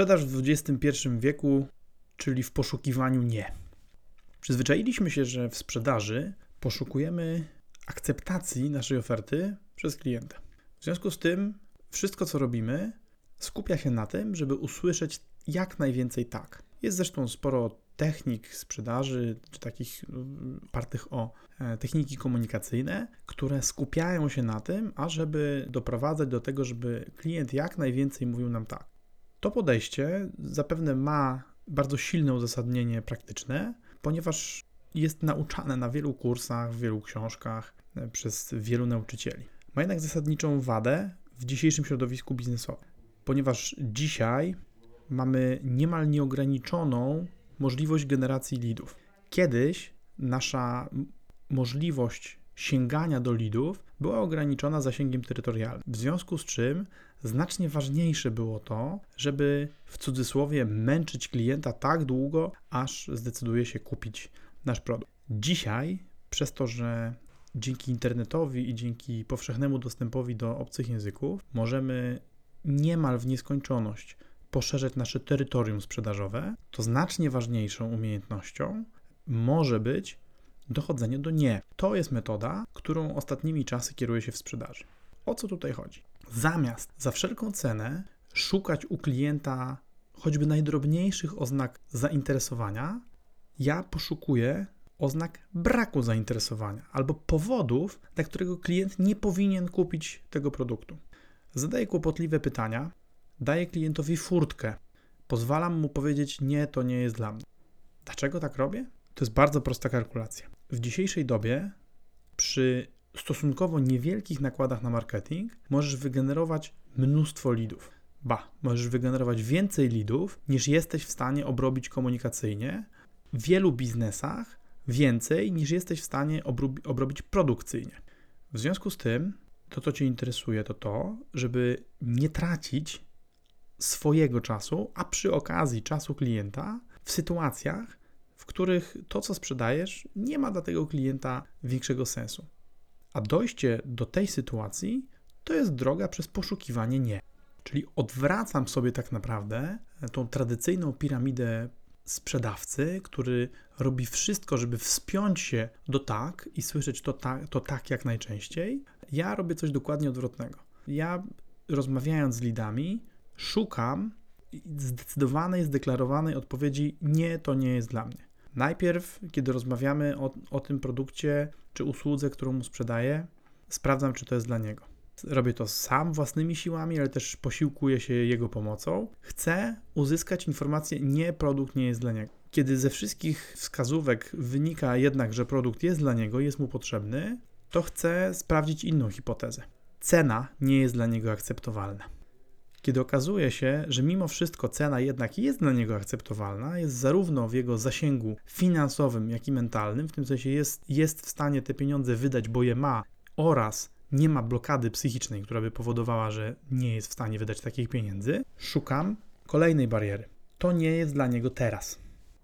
Sprzedaż w XXI wieku, czyli w poszukiwaniu nie. Przyzwyczailiśmy się, że w sprzedaży poszukujemy akceptacji naszej oferty przez klienta. W związku z tym, wszystko co robimy skupia się na tym, żeby usłyszeć jak najwięcej tak. Jest zresztą sporo technik sprzedaży, czy takich partych o e, techniki komunikacyjne, które skupiają się na tym, ażeby doprowadzać do tego, żeby klient jak najwięcej mówił nam tak. To podejście zapewne ma bardzo silne uzasadnienie praktyczne, ponieważ jest nauczane na wielu kursach, w wielu książkach e, przez wielu nauczycieli. Ma jednak zasadniczą wadę w dzisiejszym środowisku biznesowym, ponieważ dzisiaj mamy niemal nieograniczoną możliwość generacji lidów. Kiedyś nasza możliwość sięgania do lidów była ograniczona zasięgiem terytorialnym. W związku z czym znacznie ważniejsze było to, żeby w cudzysłowie męczyć klienta tak długo, aż zdecyduje się kupić nasz produkt. Dzisiaj, przez to, że dzięki internetowi i dzięki powszechnemu dostępowi do obcych języków, możemy niemal w nieskończoność poszerzać nasze terytorium sprzedażowe, to znacznie ważniejszą umiejętnością może być dochodzenie do nie. To jest metoda, którą ostatnimi czasy kieruje się w sprzedaży. O co tutaj chodzi? Zamiast za wszelką cenę szukać u klienta choćby najdrobniejszych oznak zainteresowania, ja poszukuję oznak braku zainteresowania albo powodów, dla którego klient nie powinien kupić tego produktu. Zadaję kłopotliwe pytania, daję klientowi furtkę, pozwalam mu powiedzieć: Nie, to nie jest dla mnie. Dlaczego tak robię? To jest bardzo prosta kalkulacja. W dzisiejszej dobie, przy stosunkowo niewielkich nakładach na marketing, możesz wygenerować mnóstwo lidów. Ba, możesz wygenerować więcej lidów, niż jesteś w stanie obrobić komunikacyjnie. W wielu biznesach więcej, niż jesteś w stanie obrobić produkcyjnie. W związku z tym, to co Cię interesuje, to to, żeby nie tracić swojego czasu, a przy okazji czasu klienta w sytuacjach, w których to, co sprzedajesz, nie ma dla tego klienta większego sensu. A dojście do tej sytuacji to jest droga przez poszukiwanie nie. Czyli odwracam sobie tak naprawdę tą tradycyjną piramidę sprzedawcy, który robi wszystko, żeby wspiąć się do tak i słyszeć to tak, to tak jak najczęściej. Ja robię coś dokładnie odwrotnego. Ja rozmawiając z lidami, szukam zdecydowanej, zdeklarowanej odpowiedzi: nie, to nie jest dla mnie. Najpierw, kiedy rozmawiamy o, o tym produkcie czy usłudze, którą mu sprzedaję, sprawdzam, czy to jest dla niego. Robię to sam własnymi siłami, ale też posiłkuję się jego pomocą. Chcę uzyskać informację, nie, produkt nie jest dla niego. Kiedy ze wszystkich wskazówek wynika jednak, że produkt jest dla niego, jest mu potrzebny, to chcę sprawdzić inną hipotezę. Cena nie jest dla niego akceptowalna. Kiedy okazuje się, że mimo wszystko cena jednak jest dla niego akceptowalna, jest zarówno w jego zasięgu finansowym, jak i mentalnym, w tym sensie jest, jest w stanie te pieniądze wydać, bo je ma, oraz nie ma blokady psychicznej, która by powodowała, że nie jest w stanie wydać takich pieniędzy, szukam kolejnej bariery. To nie jest dla niego teraz.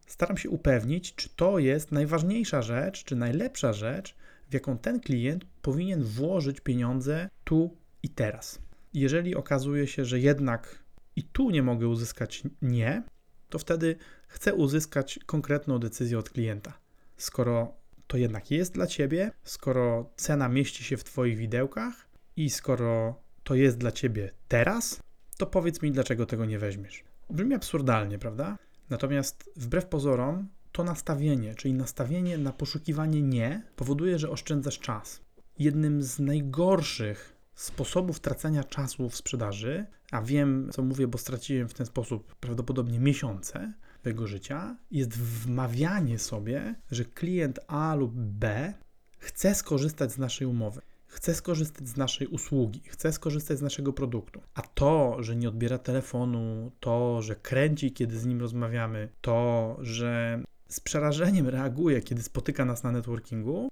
Staram się upewnić, czy to jest najważniejsza rzecz, czy najlepsza rzecz, w jaką ten klient powinien włożyć pieniądze tu i teraz. Jeżeli okazuje się, że jednak i tu nie mogę uzyskać nie, to wtedy chcę uzyskać konkretną decyzję od klienta. Skoro to jednak jest dla ciebie, skoro cena mieści się w Twoich widełkach i skoro to jest dla ciebie teraz, to powiedz mi, dlaczego tego nie weźmiesz. Brzmi absurdalnie, prawda? Natomiast wbrew pozorom, to nastawienie, czyli nastawienie na poszukiwanie nie, powoduje, że oszczędzasz czas. Jednym z najgorszych sposobów tracenia czasu w sprzedaży, a wiem, co mówię, bo straciłem w ten sposób prawdopodobnie miesiące, swojego życia jest wmawianie sobie, że klient A lub B chce skorzystać z naszej umowy, chce skorzystać z naszej usługi, chce skorzystać z naszego produktu. A to, że nie odbiera telefonu, to, że kręci, kiedy z nim rozmawiamy, to, że z przerażeniem reaguje, kiedy spotyka nas na networkingu,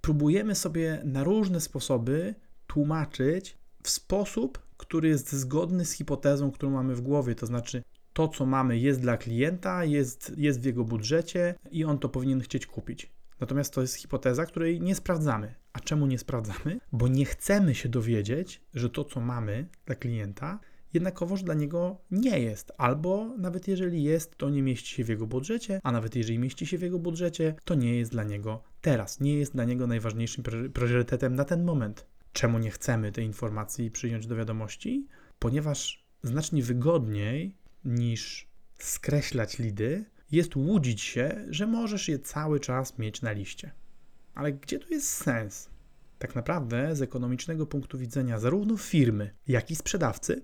próbujemy sobie na różne sposoby tłumaczyć w sposób, który jest zgodny z hipotezą, którą mamy w głowie. To znaczy, to, co mamy, jest dla klienta, jest, jest w jego budżecie i on to powinien chcieć kupić. Natomiast to jest hipoteza, której nie sprawdzamy. A czemu nie sprawdzamy? Bo nie chcemy się dowiedzieć, że to, co mamy dla klienta, jednakowoż dla niego nie jest, albo nawet jeżeli jest, to nie mieści się w jego budżecie, a nawet jeżeli mieści się w jego budżecie, to nie jest dla niego teraz, nie jest dla niego najważniejszym priorytetem na ten moment. Czemu nie chcemy tej informacji przyjąć do wiadomości? Ponieważ znacznie wygodniej niż skreślać lidy jest łudzić się, że możesz je cały czas mieć na liście. Ale gdzie tu jest sens? Tak naprawdę, z ekonomicznego punktu widzenia zarówno firmy, jak i sprzedawcy,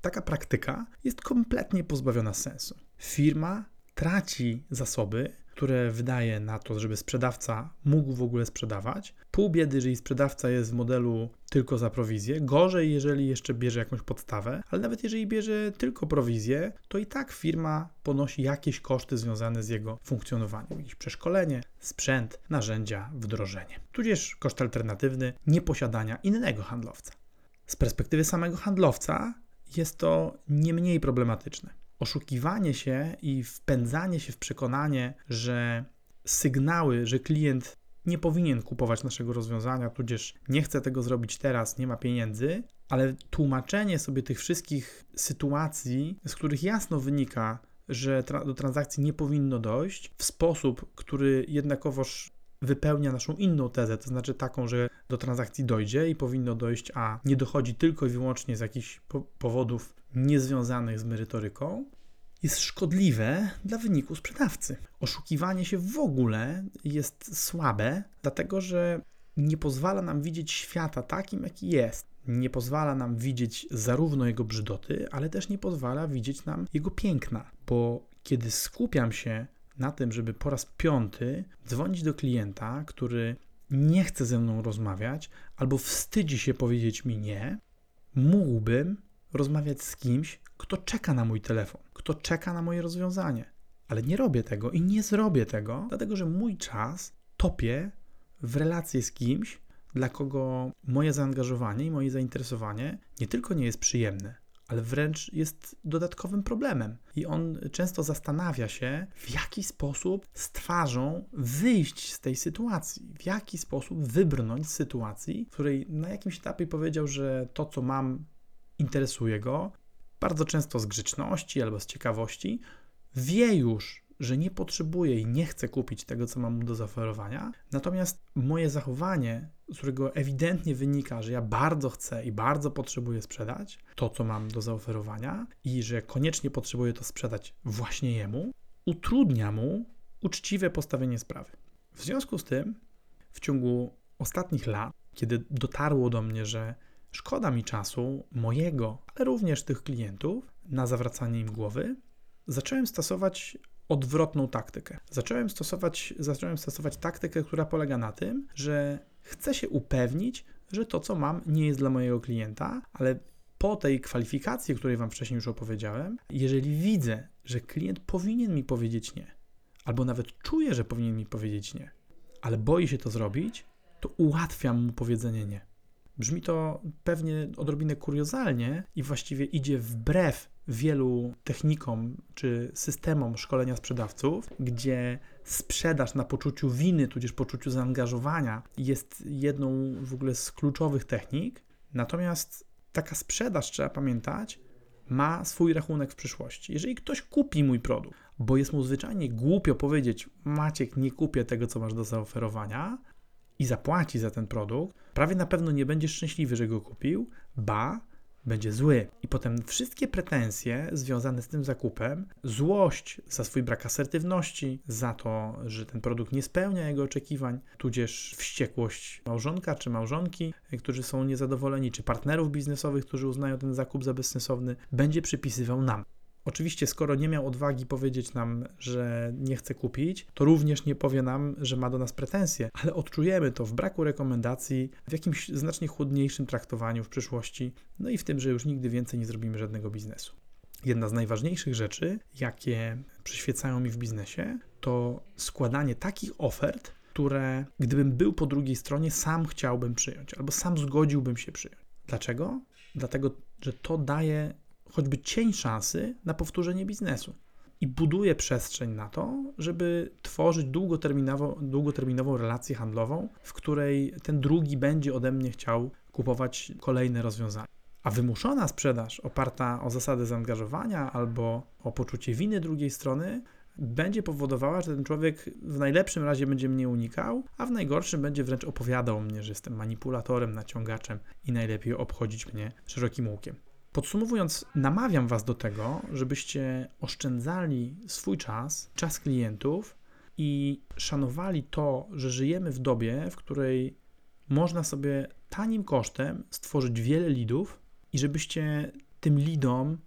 taka praktyka jest kompletnie pozbawiona sensu. Firma traci zasoby, które wydaje na to, żeby sprzedawca mógł w ogóle sprzedawać. Pół biedy, jeżeli sprzedawca jest w modelu tylko za prowizję. Gorzej, jeżeli jeszcze bierze jakąś podstawę, ale nawet jeżeli bierze tylko prowizję, to i tak firma ponosi jakieś koszty związane z jego funkcjonowaniem. Jakieś przeszkolenie, sprzęt, narzędzia, wdrożenie. Tudzież koszt alternatywny nieposiadania innego handlowca. Z perspektywy samego handlowca jest to nie mniej problematyczne oszukiwanie się i wpędzanie się w przekonanie, że sygnały, że klient nie powinien kupować naszego rozwiązania, tudzież nie chce tego zrobić teraz, nie ma pieniędzy, ale tłumaczenie sobie tych wszystkich sytuacji, z których jasno wynika, że tra do transakcji nie powinno dojść, w sposób, który jednakowoż wypełnia naszą inną tezę, to znaczy taką, że do transakcji dojdzie i powinno dojść, a nie dochodzi tylko i wyłącznie z jakichś po powodów niezwiązanych z merytoryką, jest szkodliwe dla wyniku sprzedawcy. Oszukiwanie się w ogóle jest słabe, dlatego że nie pozwala nam widzieć świata takim, jaki jest. Nie pozwala nam widzieć zarówno jego brzydoty, ale też nie pozwala widzieć nam jego piękna, bo kiedy skupiam się na tym, żeby po raz piąty dzwonić do klienta, który nie chce ze mną rozmawiać albo wstydzi się powiedzieć mi nie, mógłbym rozmawiać z kimś, kto czeka na mój telefon, kto czeka na moje rozwiązanie. Ale nie robię tego i nie zrobię tego, dlatego że mój czas topię w relacje z kimś, dla kogo moje zaangażowanie i moje zainteresowanie nie tylko nie jest przyjemne, ale wręcz jest dodatkowym problemem. I on często zastanawia się, w jaki sposób z twarzą wyjść z tej sytuacji, w jaki sposób wybrnąć z sytuacji, w której na jakimś etapie powiedział, że to, co mam, interesuje go, bardzo często z grzeczności albo z ciekawości, wie już, że nie potrzebuje i nie chce kupić tego, co mam mu do zaoferowania. Natomiast moje zachowanie, z którego ewidentnie wynika, że ja bardzo chcę i bardzo potrzebuję sprzedać to, co mam do zaoferowania i że koniecznie potrzebuję to sprzedać właśnie jemu, utrudnia mu uczciwe postawienie sprawy. W związku z tym, w ciągu ostatnich lat, kiedy dotarło do mnie, że Szkoda mi czasu mojego, ale również tych klientów na zawracanie im głowy. Zacząłem stosować odwrotną taktykę. Zacząłem stosować, zacząłem stosować taktykę, która polega na tym, że chcę się upewnić, że to, co mam, nie jest dla mojego klienta, ale po tej kwalifikacji, o której Wam wcześniej już opowiedziałem, jeżeli widzę, że klient powinien mi powiedzieć nie, albo nawet czuję, że powinien mi powiedzieć nie, ale boi się to zrobić, to ułatwiam mu powiedzenie nie. Brzmi to pewnie odrobinę kuriozalnie i właściwie idzie wbrew wielu technikom czy systemom szkolenia sprzedawców, gdzie sprzedaż na poczuciu winy, tudzież poczuciu zaangażowania jest jedną w ogóle z kluczowych technik. Natomiast taka sprzedaż, trzeba pamiętać, ma swój rachunek w przyszłości. Jeżeli ktoś kupi mój produkt, bo jest mu zwyczajnie głupio powiedzieć: Maciek, nie kupię tego, co masz do zaoferowania, i zapłaci za ten produkt, prawie na pewno nie będzie szczęśliwy, że go kupił, ba, będzie zły. I potem wszystkie pretensje związane z tym zakupem, złość za swój brak asertywności, za to, że ten produkt nie spełnia jego oczekiwań, tudzież wściekłość małżonka czy małżonki, którzy są niezadowoleni, czy partnerów biznesowych, którzy uznają ten zakup za bezsensowny, będzie przypisywał nam. Oczywiście, skoro nie miał odwagi powiedzieć nam, że nie chce kupić, to również nie powie nam, że ma do nas pretensje, ale odczujemy to w braku rekomendacji, w jakimś znacznie chłodniejszym traktowaniu w przyszłości, no i w tym, że już nigdy więcej nie zrobimy żadnego biznesu. Jedna z najważniejszych rzeczy, jakie przyświecają mi w biznesie, to składanie takich ofert, które gdybym był po drugiej stronie, sam chciałbym przyjąć albo sam zgodziłbym się przyjąć. Dlaczego? Dlatego, że to daje choćby cień szansy na powtórzenie biznesu. I buduje przestrzeń na to, żeby tworzyć długoterminową, długoterminową relację handlową, w której ten drugi będzie ode mnie chciał kupować kolejne rozwiązania. A wymuszona sprzedaż oparta o zasady zaangażowania albo o poczucie winy drugiej strony będzie powodowała, że ten człowiek w najlepszym razie będzie mnie unikał, a w najgorszym będzie wręcz opowiadał mnie, że jestem manipulatorem, naciągaczem i najlepiej obchodzić mnie szerokim łukiem. Podsumowując, namawiam Was do tego, żebyście oszczędzali swój czas, czas klientów i szanowali to, że żyjemy w dobie, w której można sobie tanim kosztem stworzyć wiele lidów i żebyście tym lidom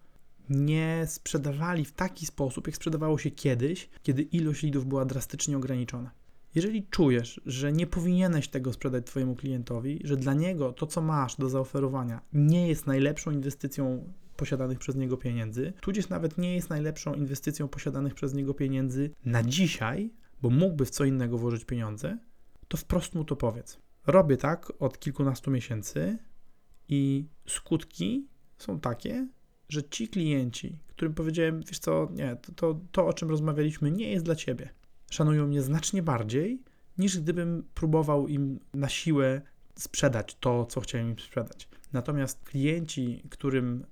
nie sprzedawali w taki sposób, jak sprzedawało się kiedyś, kiedy ilość lidów była drastycznie ograniczona. Jeżeli czujesz, że nie powinieneś tego sprzedać Twojemu klientowi, że dla niego to, co masz do zaoferowania, nie jest najlepszą inwestycją posiadanych przez niego pieniędzy, tudzież nawet nie jest najlepszą inwestycją posiadanych przez niego pieniędzy na dzisiaj, bo mógłby w co innego włożyć pieniądze, to wprost mu to powiedz. Robię tak od kilkunastu miesięcy i skutki są takie, że ci klienci, którym powiedziałem, wiesz co, nie, to, to, to o czym rozmawialiśmy, nie jest dla ciebie, szanują mnie znacznie bardziej, niż gdybym próbował im na siłę sprzedać to, co chciałem im sprzedać. Natomiast klienci, którym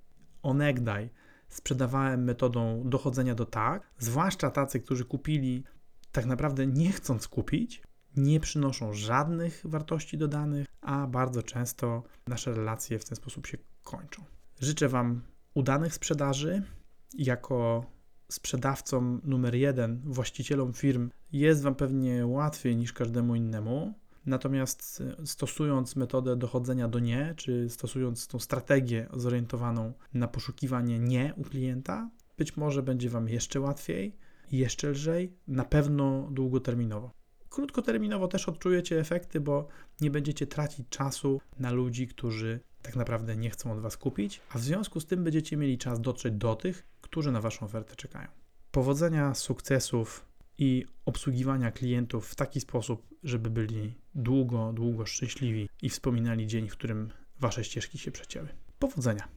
onegdaj sprzedawałem metodą dochodzenia do tak, zwłaszcza tacy, którzy kupili tak naprawdę nie chcąc kupić, nie przynoszą żadnych wartości dodanych, a bardzo często nasze relacje w ten sposób się kończą. Życzę Wam udanych sprzedaży. Jako sprzedawcom numer jeden, właścicielom firm, jest Wam pewnie łatwiej niż każdemu innemu. Natomiast stosując metodę dochodzenia do nie, czy stosując tą strategię zorientowaną na poszukiwanie nie u klienta, być może będzie Wam jeszcze łatwiej, jeszcze lżej, na pewno długoterminowo. Krótkoterminowo też odczujecie efekty, bo nie będziecie tracić czasu na ludzi, którzy tak naprawdę nie chcą od Was kupić, a w związku z tym będziecie mieli czas dotrzeć do tych, którzy na Waszą ofertę czekają. Powodzenia, sukcesów i obsługiwania klientów w taki sposób, żeby byli długo, długo szczęśliwi i wspominali dzień, w którym Wasze ścieżki się przecięły. Powodzenia!